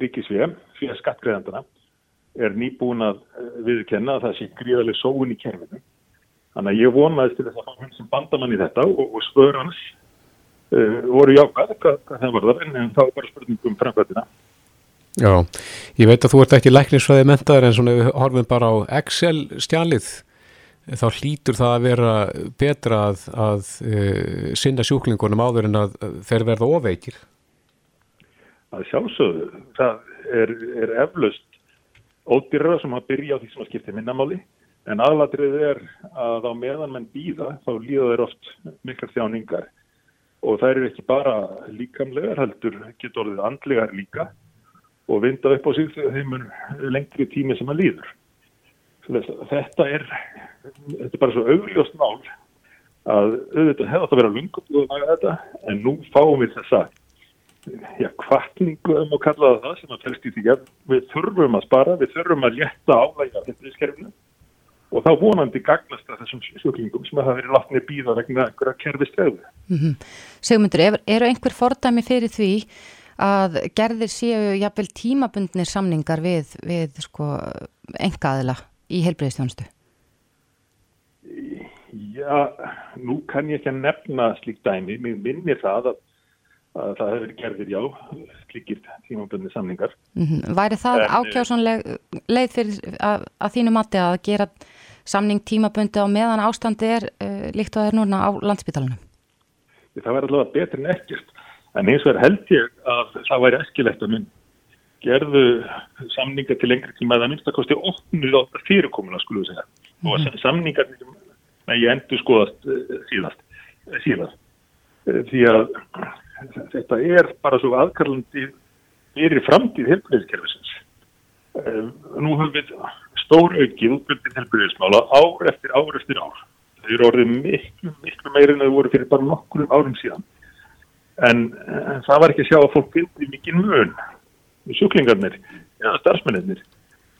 ríkisvíðan, fyrir skattgreðandana er nýbúin að viðkenna að það sé gríðarlega sóun í kerfinu. Þannig að ég vonaðist til þess að hann sem bandamann í þetta og, og spör hans uh, voru jákvæð hvað, hvað það var þar en þá bara spurningum framkvæmdina. Já, ég veit að þú ert ekki læknisfræði mentaður en svona við horfum bara á Excel stjálið þá hlýtur það að vera betra að, að uh, sinna sjúklingunum áður en að þeir verða ofeikir Það sjálfsögðu það er, er eflaust ódýrra sem að byrja á því sem að skipta minnamáli en aðladrið er að á meðan menn býða þá líða þeir oft miklar þjáningar og það eru ekki bara líkamlegar heldur getur orðið andlegar líka og vinda upp á sig þegar þeim er lengri tími sem að líður. Þetta er, þetta er bara svo augljóst mál að auðvitað hefða þetta að að þetta en nú fáum við þessa já, kvartningu um að kalla það sem að felst í því að við þurfum að spara, við þurfum að létta álægja þetta í skerfinu og þá vonandi gagnast það þessum sjöklingum sem hafa verið látnið býða vegna einhverja kerfistræðu. Mm -hmm. Segmundur, er, eru einhver fordæmi fyrir því að gerðir séu jafnvel tímabundnir samningar við, við sko, engaðila í helbreyðstjónustu? Já, nú kann ég ekki að nefna slíkt dæmi. Mér minnir það að, að það hefur gerðir, já, slíkir tímabundnir samningar. Mm -hmm. Væri það ákjásanleg leið fyrir að, að þínu mati að gera samning tímabundi á meðan ástandi er uh, líkt og það er núna á landsbytalanum? Það væri allavega betur en ekkert en eins og er held ég að það væri eskilegt að mun gerðu samninga til lengri tíma að það minnst að kosti 8 fyrirkomuna skulle við segja mm og mhm. samningar með ég endur skoðast uh, síðast, uh, síðast því að þetta er bara svo aðkarlandi fyrir framtíð helbriðskerfisins nú höfum við stór aukið útbyrðin helbriðismála ár eftir ár eftir ár. Þau eru orðið miklu, miklu meirinn að þau voru fyrir bara nokkur árum síðan. En, en það var ekki að sjá að fólk vildi mikið mun sjúklingarnir, ja, starfsmennir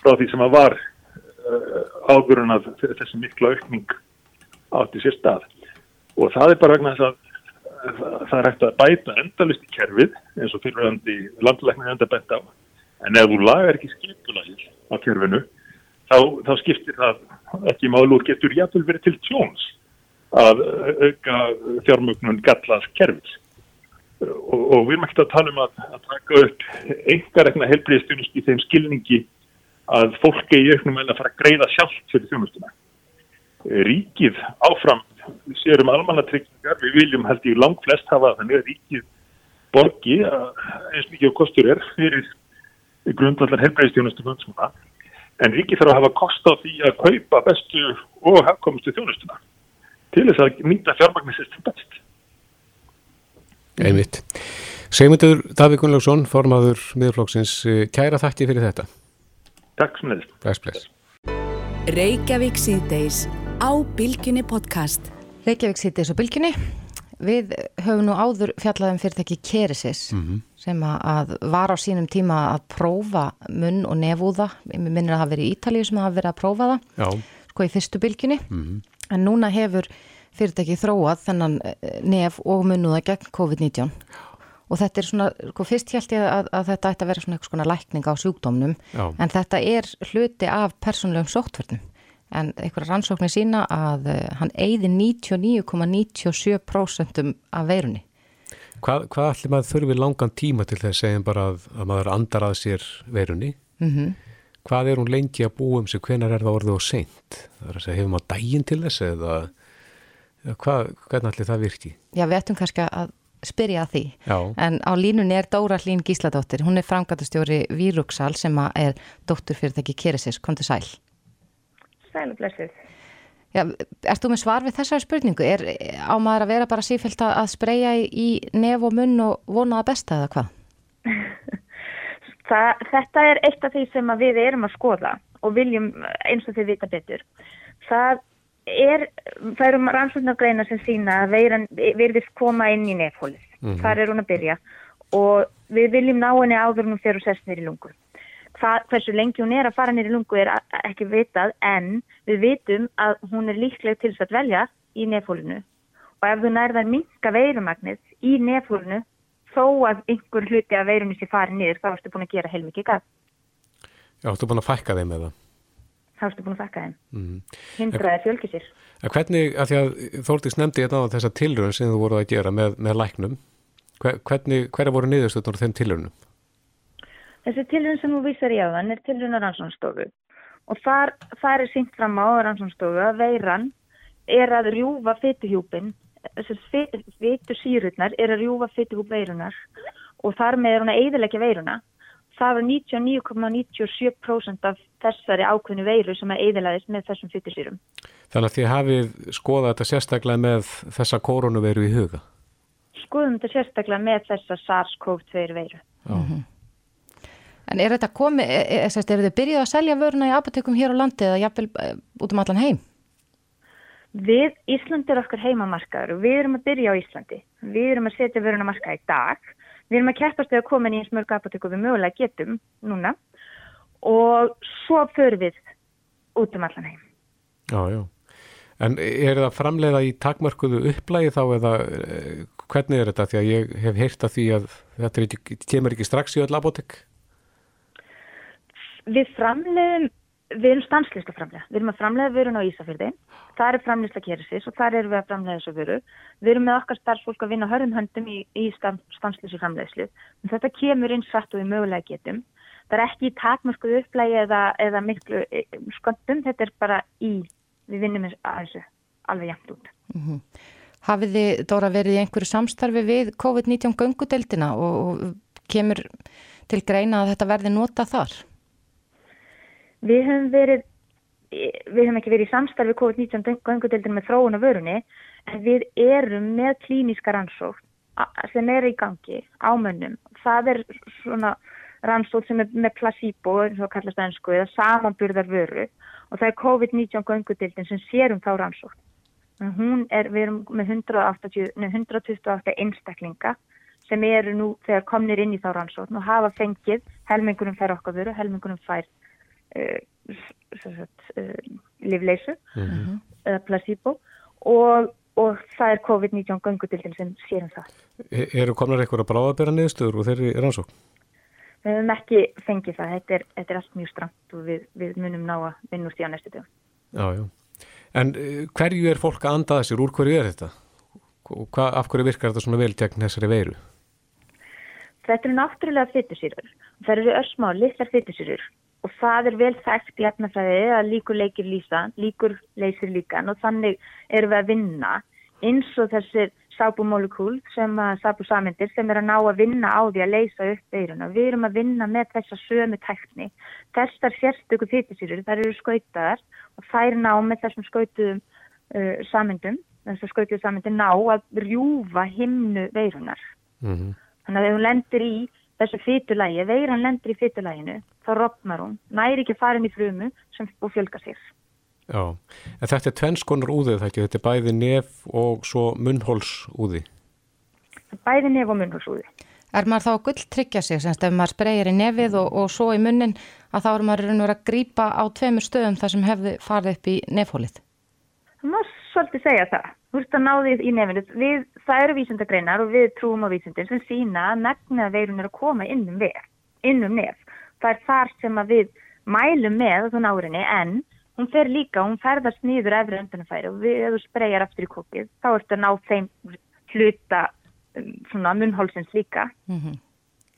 frá því sem að var uh, águrinn að þessi miklu aukning átti sér stað. Og það er bara vegna þess að það er hægt að bæta endalist í kerfið eins og fyrirvægandi landlækna enda bæta á. En ef þú lagar ekki skipulagið á kerfinu þá, þá skiptir það ekki málu og getur jáfnvel verið til tjóns að auka fjármögnun gallast kerfis. Og, og við erum ekkert að tala um að, að taka upp einhverjegna helbriðstjónust í þeim skilningi að fólki í auknum en að fara að greiða sjálft fyrir þjónustuna. Ríkið áfram, við séum almannatryggingar, við viljum held í langt flest hafa þannig að ríkið borgi eins mikið á kostur er fyrir grundvallar helbriðstjónustu fundsmuna en ríki þarf að hafa kost á því að kaupa bestu og hafkomustu þjónustuna til þess að nýta fjármagnisist best. Einmitt. Segmundur Davík Gunnlaugsson, formaður miðurflóksins, kæra þakki fyrir þetta. Takk sem bless. Reykjavík síðdeis á Bilginni podcast. Reykjavík síðdeis á Bilginni. við höfum nú áður fjallaðum fyrirtæki Keresis mm -hmm. sem að var á sínum tíma að prófa munn og nefúða, ég minnir að það hafi verið í Ítalíu sem hafi verið að prófa það, Já. sko í fyrstu bylginni, mm -hmm. en núna hefur fyrirtæki þróað þennan eh, nef og munnúða gegn COVID-19 og þetta er svona, sko fyrst held ég að, að þetta ætti að vera svona eitthvað svona lækning á sjúkdómnum, Já. en þetta er hluti af persónulegum sóttverðnum en einhverja rannsóknir sína að uh, hann eigði 99,97% af veirunni. Hvað, hvað allir maður þurfi langan tíma til þess að að, að maður andar að sér veirunni? Mm -hmm. Hvað er hún lengi að búa um sig? Hvenar er það orðið og seint? Það er að segja, hefur maður dægin til þess eða hvað, hvernig allir það virki? Já, við ættum kannski að spyrja að því. Já. En á línunni er Dóra Hlín Gísladóttir. Hún er framgættastjóri Víruksal sem er dótturfyrirtæki Keresis. Kom til sæl. Sæl og blessuð. Já, ert þú með svar við þessari spurningu? Er á maður að vera bara sífælt að spreja í nef og munn og vona að besta eða hvað? Það, þetta er eitt af því sem við erum að skoða og viljum eins og þið vita betur. Það er, það eru rannsóknargreina sem sína að veiran virðist koma inn í nefhólið. Mm -hmm. Þar er hún að byrja og við viljum ná henni áður nú þegar hún sest nýri lungur. Hvað, hversu lengi hún er að fara nýri lungu er ekki vitað en við vitum að hún er líkleg til þess að velja í nefhólinu og ef þú nærðar minka veirumagnið í nefhólinu þó að einhver hluti af veirunni sé farið niður þá ertu búin að gera heilmikið gaf. Já, ertu búin að fækka þeim eða? Þá ertu búin að fækka þeim. Mm. Hindraði fjölkið sér. Hvernig, að því að Þórtís nefndi þetta á þessa tilröðun sem þú voruð að gera með, með læknum, hvernig, hverja voru niðurstöðnur þeim tilröðunum? Þessi tilröðun sem þú vísar í áðan er tilröðun á rannsónstofu og þar, þar er sínt fram á rannsónstofu að veiran er að rjúfa fytuhjúpin vitur sírurnar er að rjúfa fytuhjúp veirunar og þar með er hún að eiðilegja veiruna. Það var 99,97% af þessari ákveðinu veiru sem að eiðilegðist með þessum fytusýrum. Þannig að þið hafið skoðað þetta sérstaklega með þessa koronaveiru í huga? Skoðum þetta sérstaklega með þessa SARS-CoV-2 veiru. Mm -hmm. En er þetta komið, er, er, er þið byrjuð að selja vöruna í apotekum hér á landi eða jafnvel út um allan heim? Við, Íslandi er okkar heimamarkaður og við erum að byrja á Íslandi. Við erum að setja vöruna marka í dag. Við erum að keppast eða komin í eins mörg apoteku við mögulega getum núna og svo förum við út um allan heim. Já, já. En er það framleiða í takmörkuðu upplægi þá eða hvernig er þetta? Því að ég hef heyrt að því að þetta ekki, kemur ekki strax í öll apotek. Við framleiðum, við erum stanslista framleiða. Við erum að framleiða vörun á Ísafjörði. Það er framleysla kerisins og þar erum við að framleiða þessu vöru. Við erum með okkar starfsfólk að vinna hörðum höndum í, í stansleysi framleiðslu. En þetta kemur inn satt og við mögulega getum. Það er ekki í takmörkuðu upplægi eða, eða miklu sköndum. Þetta er bara í, við vinnum að þessu alveg jæmt út. Mm -hmm. Hafið þið, Dóra, verið í einhverju samstarfi við COVID-19 göngudeldina og, og kemur til greina að þetta verði nota þar? Við höfum verið, við höfum ekki verið í samstarfi COVID-19 göngudeldina með þróun og vörunni, en við erum með klíníska rannsókn sem er í gangi á mönnum. Það er svona rannsókn sem er með placebo, eins og kallast ennsku, eða samanburðar vöru og það er COVID-19 göngudeldin sem sér um þá rannsókn. En hún er, við erum með 180, nei, 128 einstaklinga sem eru nú þegar komnir inn í þá rannsókn og hafa fengið helmingunum fær okkar vöru, helmingunum fær uh, uh, livleisu mm -hmm. eða placebo og, og það er COVID-19 gangudildin sem sér um það. E eru komnar eitthvað að bráðabera niðurstöður og þeirri rannsókn? Við hefum ekki fengið það, þetta er, þetta er allt mjög stramt og við, við munum ná að vinna úr því á næstu dögum. Já, já. En hverju er fólk að andaða sér? Úr hverju er þetta? Hva, af hverju virkar þetta svona vel gegn þessari veiru? Þetta eru náttúrulega fytusýrur. Það eru örsmá, litlar fytusýrur og það er vel þekkt í efnafræði að líkur leikir lýsa, líkur leysir líkan og þannig erum við að vinna eins og þessir sábumolekúl sem að sábusamindir sem er að ná að vinna á því að leysa upp veiruna. Við erum að vinna með þessa sömu tækni. Þessar sérstöku fytusýrur, þær eru skautaðar og þær ná með þessum skautuðum uh, samindum, þessar skautuðu samindir ná að rjúfa himnu veirunar. Mm -hmm. Þannig að ef hún lendir í þessu fytulægi, veiran lendir í fytulæginu, þá rofnar hún, næri ekki farin í frumu sem, og fjölgar sér. Já, en þetta er tvennskonar úðið það ekki, þetta er bæði nef og svo munnhólsúði. Bæði nef og munnhólsúði. Er maður þá að gull tryggja sig, semst ef maður spreyir í nefið og, og svo í munnin, að þá er maður raun og verið að grýpa á tveimur stöðum þar sem hefði farið upp í nefhólið? Það má svolítið segja það. Þú veist að náðið í nefinu. Við, það eru vísendagreinar og við trúum á vísendin sem sína að megnaða veirun er að koma innum innum nef. Það er þar sem við mælum með þann árinni en hún fer líka, hún ferðast nýður efri öndanfæri og við, ef þú spreyjar aftur í kokkið, þá ertu að ná þeim hluta um, svona munnhólsins líka. Mm -hmm.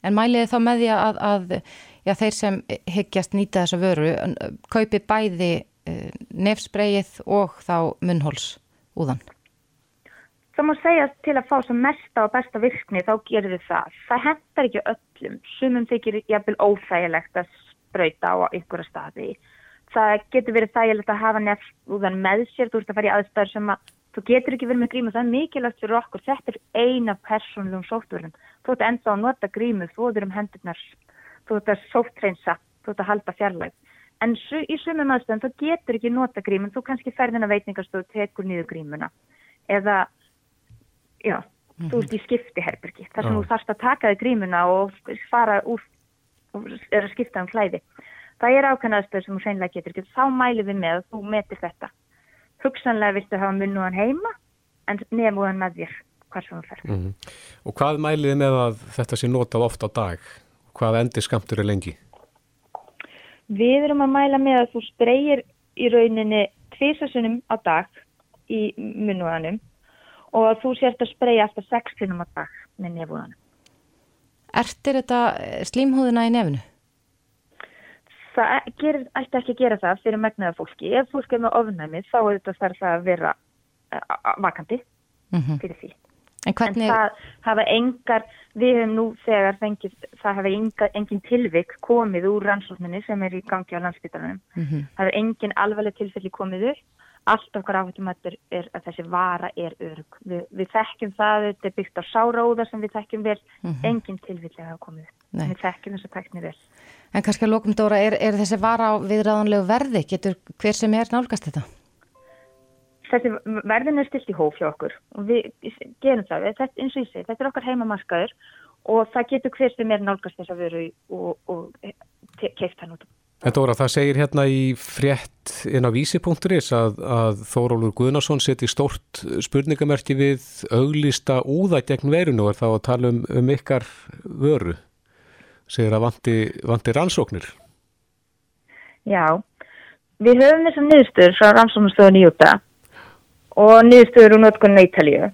En mæliði þá með því að, að já, þeir sem hyggjast nýta þessa vöru kaupi bæði nefspreyið og þá munnhóls úðan? Það má segja til að fá svo mesta og besta virkni þá gerir þið það. Það hendar ekki öllum. Sumum þykir jæfnvel óþægilegt að spröyta á einhverja staði. Það getur verið þægilegt að hafa nefn með sér. Þú ert að fara í aðstæður sem að þú getur ekki verið með grímu. Það er mikilvægt fyrir okkur. Þetta er eina persónlegum sóttverðin. Þú ert enda að nota grímu, þú ert um hendurnar þú ert að sóttreinsa, þú ert að halda fjarlæg. En í sumum aðstöðum þú getur ekki nota grímun, þú kannski ferðin að veitningarstöðu tekur niður grímuna. Eða, já, mm -hmm. þú ert í skiptiherbergi, þar sem oh. þú þarfst að taka þig grímuna og fara úr, og skipta um klæði. Það er ákveðin aðstöðu sem þú hreinlega getur ekki. Þá mælum við með að þú metir þetta. Hugsanlega viltu hafa munnuðan heima, en nefnúðan með þér, hvað sem þú fer. Mm -hmm. Og hvað mælið með að þetta sé notað ofta á dag? Hvað endur skamtur er lengi? Við erum að mæla með að þú spreyir í rauninni tvisasunum á dag í munúðanum og að þú sért að spreyja eftir sextunum á dag með nefúðanum. Ertir þetta slímhúðina í nefnu? Það gerir, ætti ekki að gera það fyrir megnaða fólki. Ef fólk er með ofnæmið þá er þetta þarf það að vera eh, vakandi mm -hmm. fyrir því. En, hvernig... en það hafa engar, við hefum nú þegar fengið, það hafa enga, engin tilvik komið úr rannsókninni sem er í gangi á landsbytarnum. Mm -hmm. Það hefur engin alveg tilfelli komið upp. Allt okkar áhættum er, er að þessi vara er örug. Vi, við þekkjum það, þetta er byggt á sáróða sem við þekkjum vel, mm -hmm. engin tilfelli hafa komið upp. Við þekkjum þess að teknir vel. En kannski að lókum Dóra, er, er þessi vara á viðræðanlegu verði? Getur hver sem er nálgast þetta? þessi verðin er stilt í hóf hjá okkur og við gerum það, þetta, eins og ég segi, þetta er okkar heimamarkaður og það getur hver sem er nálgast þess að veru og, og keift hann út. En Dóra, það segir hérna í frétt inn á vísi.is að, að Þórólur Guðnarsson seti stórt spurningamerki við auglista úða gegn verinu og er þá að tala um, um ykkar vöru, segir að vanti, vanti rannsóknir. Já, við höfum þessar niðurstöður frá rannsóknarstöðun í Júta og niðurstöður úr notkunna Ítalíu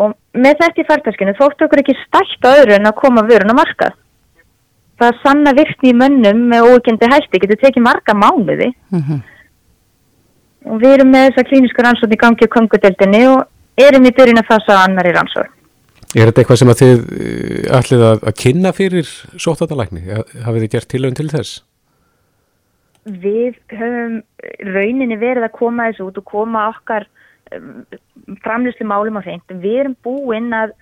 og með þetta í fartaskinu þóttu okkur ekki stælt á öðru en að koma vörun á markað það sanna virkni í mönnum með óekendi hætti getur tekið marga mánuði mm -hmm. og við erum með þessa klínisku rannsókn í gangi á kongudeldinni og erum í byrjun að fasa annari rannsókn Er þetta eitthvað sem að þið eh, ætlið að, að kynna fyrir sóttatalækni? Hafið þið gert tilögn til þess? við höfum rauninni verið að koma þessu út og koma okkar framlýslu málum á hreint. Við erum búinn að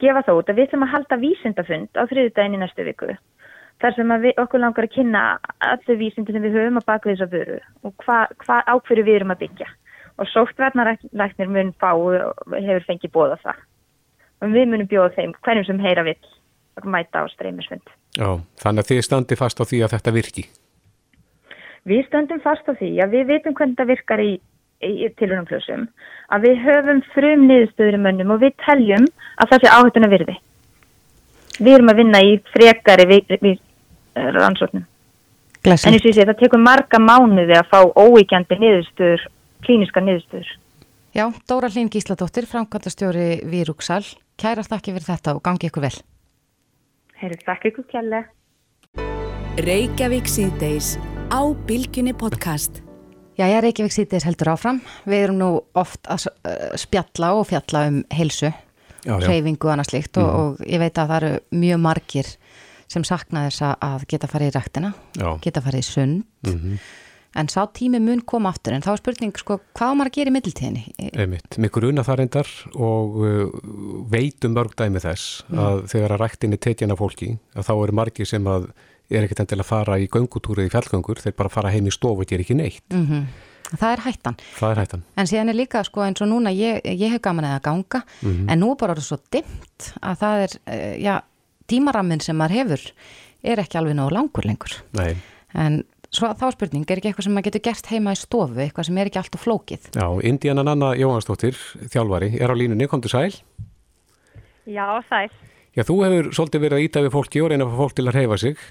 gefa það út að við ætlum að halda vísindafund á þriðdægin í næstu viku. Þar sem við, okkur langar að kynna allir vísindi sem við höfum að baka þess að vöru og hvað hva, ákverju við erum að byggja. Og sóttvarnaræknir mun fá og hefur fengið bóða það. Og við munum bjóða þeim hverjum sem heyra vill að mæta á streymisfund. Já, þannig að þið standi fast á því að þetta virki. Við stöndum fast á því að við veitum hvernig það virkar í, í tilhörnumfljósum, að við höfum frum niðurstöður í mönnum og við teljum að það sé áhættuna virði. Við erum að vinna í frekari við, við uh, rannsóknum. Glæsum. En eins og ég sé, það tekur marga mánuði að fá óíkjandi niðurstöður, klíniska niðurstöður. Já, Dóra Hlín Gísladóttir, framkvæmtastjóri Výrúksal. Kæra þakki fyrir þetta og gangi ykkur vel. Herri, þakki ykkur kjærlega. Reykjavík síðdeis á Bilginni podcast. Jæja, Reykjavík sýtis heldur áfram. Við erum nú oft að spjalla og fjalla um heilsu, hreyfingu og annað slikt mm. og, mhm. og ég veit að það eru mjög margir sem sakna þess að geta farið í rættina, Já. geta farið í sund, mm -hmm. En sá tími mun koma aftur en þá er spurning sko hvað maður að gera í middeltíðinni? Einmitt, mikur unna það reyndar og uh, veitum mörg dæmi þess mm. að þegar að rættinni tekjana fólki að þá eru margir sem að er ekkert endilega að fara í göngutúri í fjallgöngur, þeir bara fara heim í stofu og gera ekki neitt. Mm -hmm. Það er hættan. Það er hættan. En síðan er líka sko eins og núna ég, ég hef gaman eða ganga mm -hmm. en nú er bara svo dimmt að það er, uh, já, tímarammin sem maður hefur er ekki alveg nógu langur lengur. Nei. En svo þá spurning, er ekki eitthvað sem maður getur gert heima í stofu, eitthvað sem er ekki alltaf flókið? Já, Indiana Nanna Jóhansdóttir, þjálfari, er á línunni, kom til sæl? Já, sæl. Já, þú hefur svolítið verið að íta við fólki og reyna að fá fólk til að reyfa sig.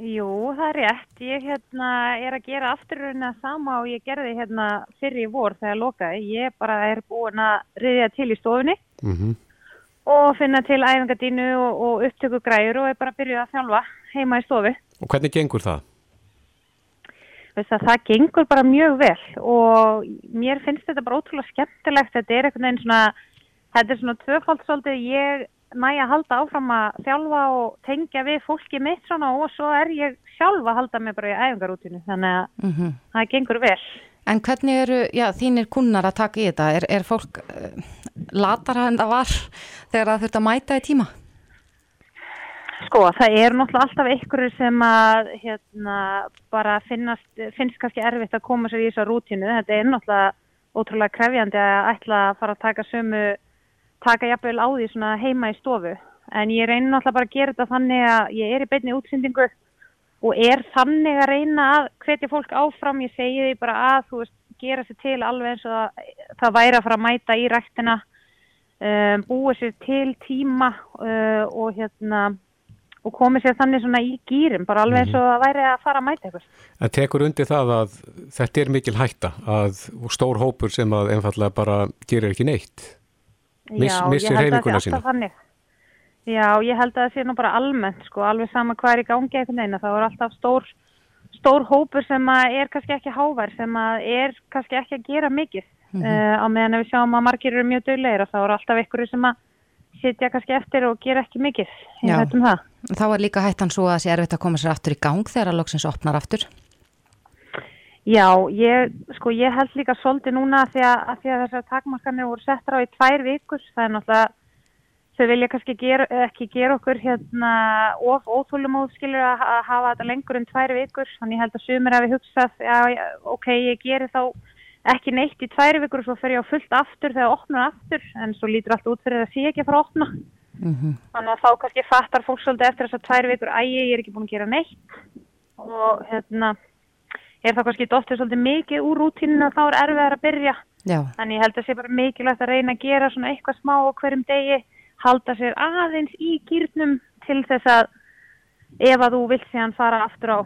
Jú, það er rétt. Ég hérna, er að gera afturröðina sama og ég gerði hérna fyrir í vor þegar lokaði. Ég bara er búin að reyðja til í stofunni Mm -hmm. og finna til æfingadínu og, og upptöku græur og er bara að byrja að þjálfa heima í stofu. Og hvernig gengur það? Þess að það gengur bara mjög vel og mér finnst þetta bara ótrúlega skemmtilegt. Þetta er einhvern veginn svona, þetta er svona tvöfald svolítið ég næja að halda áfram að þjálfa og tengja við fólki mitt svona og svo er ég sjálf að halda mig bara í æfingarútinu þannig að Mm -hmm. það gengur vel. En hvernig eru, já, þínir kunnar að taka í þetta? Er, er fólk uh, latara en það var þegar það þurft að mæta í tíma? Sko, það er náttúrulega alltaf einhverju sem að hérna, bara finnast, finnst kannski erfitt að koma sér í þessa rútinu. Þetta er náttúrulega ótrúlega krefjandi að ætla að fara að taka sömu, taka jafnvel á því svona heima í stofu. En ég reynir náttúrulega bara að gera þetta þannig að ég er í beinni útsendingu og er þannig að reyna að hvetja fólk áfram. Ég segi því bara að þú veist, gera sér til alveg eins og það, það væri að fara að mæta í rættina, um, búa sér til tíma uh, og hérna og komið sér þannig svona í gýrum bara alveg eins og það væri að fara að mæta eitthvað. En tekur undir það að þetta er mikil hætta að stór hópur sem að einfallega bara gerir ekki neitt Miss, Já, missir að það hreyfinguna sína. Já, ég held að það sé nú bara almennt sko, alveg sama hvað er í gangi eitthvað neina, það er alltaf stór, stór hópur sem að er kannski ekki hávær, sem að er kannski ekki að gera mikið mm Mhm. á meðan við sjáum að margir eru mjög döglegir og þá er alltaf einhverju sem að sitja kannski eftir og gera ekki mikið. Um það. Þá er líka hættan svo að það sé erfitt að koma sér aftur í gang þegar að loksins opnar aftur. Já, ég, sko, ég held líka svolítið núna að því að, að, því að þessar takmarkanir voru settar á í tvær vikur. Það er náttúrulega, þau vilja kannski gera, ekki gera okkur hérna of óþólumóð skilur að, að hafa þetta lengur en tvær vikur. Þannig ég held að sumir hafi hugsað, já, já, ok, ég geri þá ekki neitt í tvær vikur og svo fer ég á fullt aftur þegar opnar aftur. En svo lítur allt út fyrir að það sé ekki að fara að opna. Mm Þannig að þá kannski fattar fólk svolítið eftir þessar tvær vikur, æ, ég er ekki búin að gera neitt og hérna er það kannski dóttir svolítið mikið úr rútíninu og þá er erfiðar að byrja. Já, Þannig ég held að sé bara mikilvægt að reyna að gera svona eitthvað smá á hverjum degi, halda sér aðeins í gýrnum til þess að ef að þú vilt síðan fara aftur á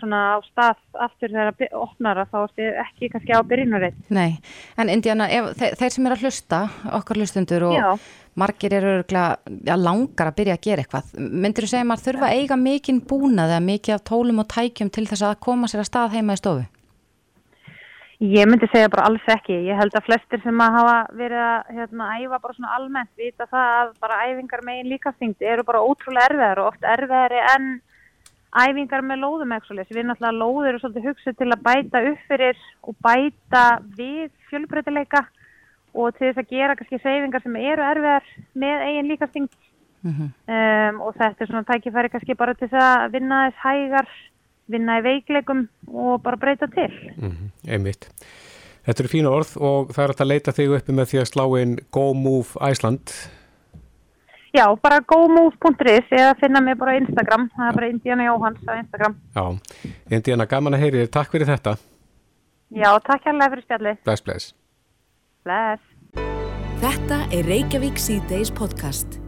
svona á stað aftur þegar að by- opnar að þá ertu ekki kannski á byrjunarreitt. nei. En Indiana, ef, þeir, þeir sem eru að hlusta, okkar hlustundur og Já. margir eru örugglega, já, langar að byrja að gera eitthvað. Myndir þú segja maður þurfa að eiga mikinn búnað eða mikið af tólum og tækjum til þess að koma sér að stað heima í stofu? Ég myndi segja bara alls ekki. Ég held að flestir sem að hafa verið að hérna, æfa bara svona almennt vita það að bara æfingar megin líkastingdi eru bara ótrúlega erfiðar og oft erfiðari en æfingar með lóðum ekki Við náttúrulega lóður eru svolítið hugsið til að bæta upp fyrir og bæta við fjölbreytileika og til þess að gera kannski seyfingar sem eru erfiðar með eigin líkastingd Mm um, og þetta er svona tækifæri kannski bara til þess að vinna þess hægar, vinna í veikleikum og bara breyta til. mm Einmitt. Þetta eru fína orð og það er að leita þig uppi með því að slá inn Go Move Iceland. Já, bara gomove.is eða finna mig bara á Instagram, það er bara Indiana Jóhans á Instagram. Já, Indiana, gaman að heyri þér. Takk fyrir þetta. Já, takk hérlega fyrir spjalli. Bless, bless. Bless. Þetta er Reykjavík C-Days podcast.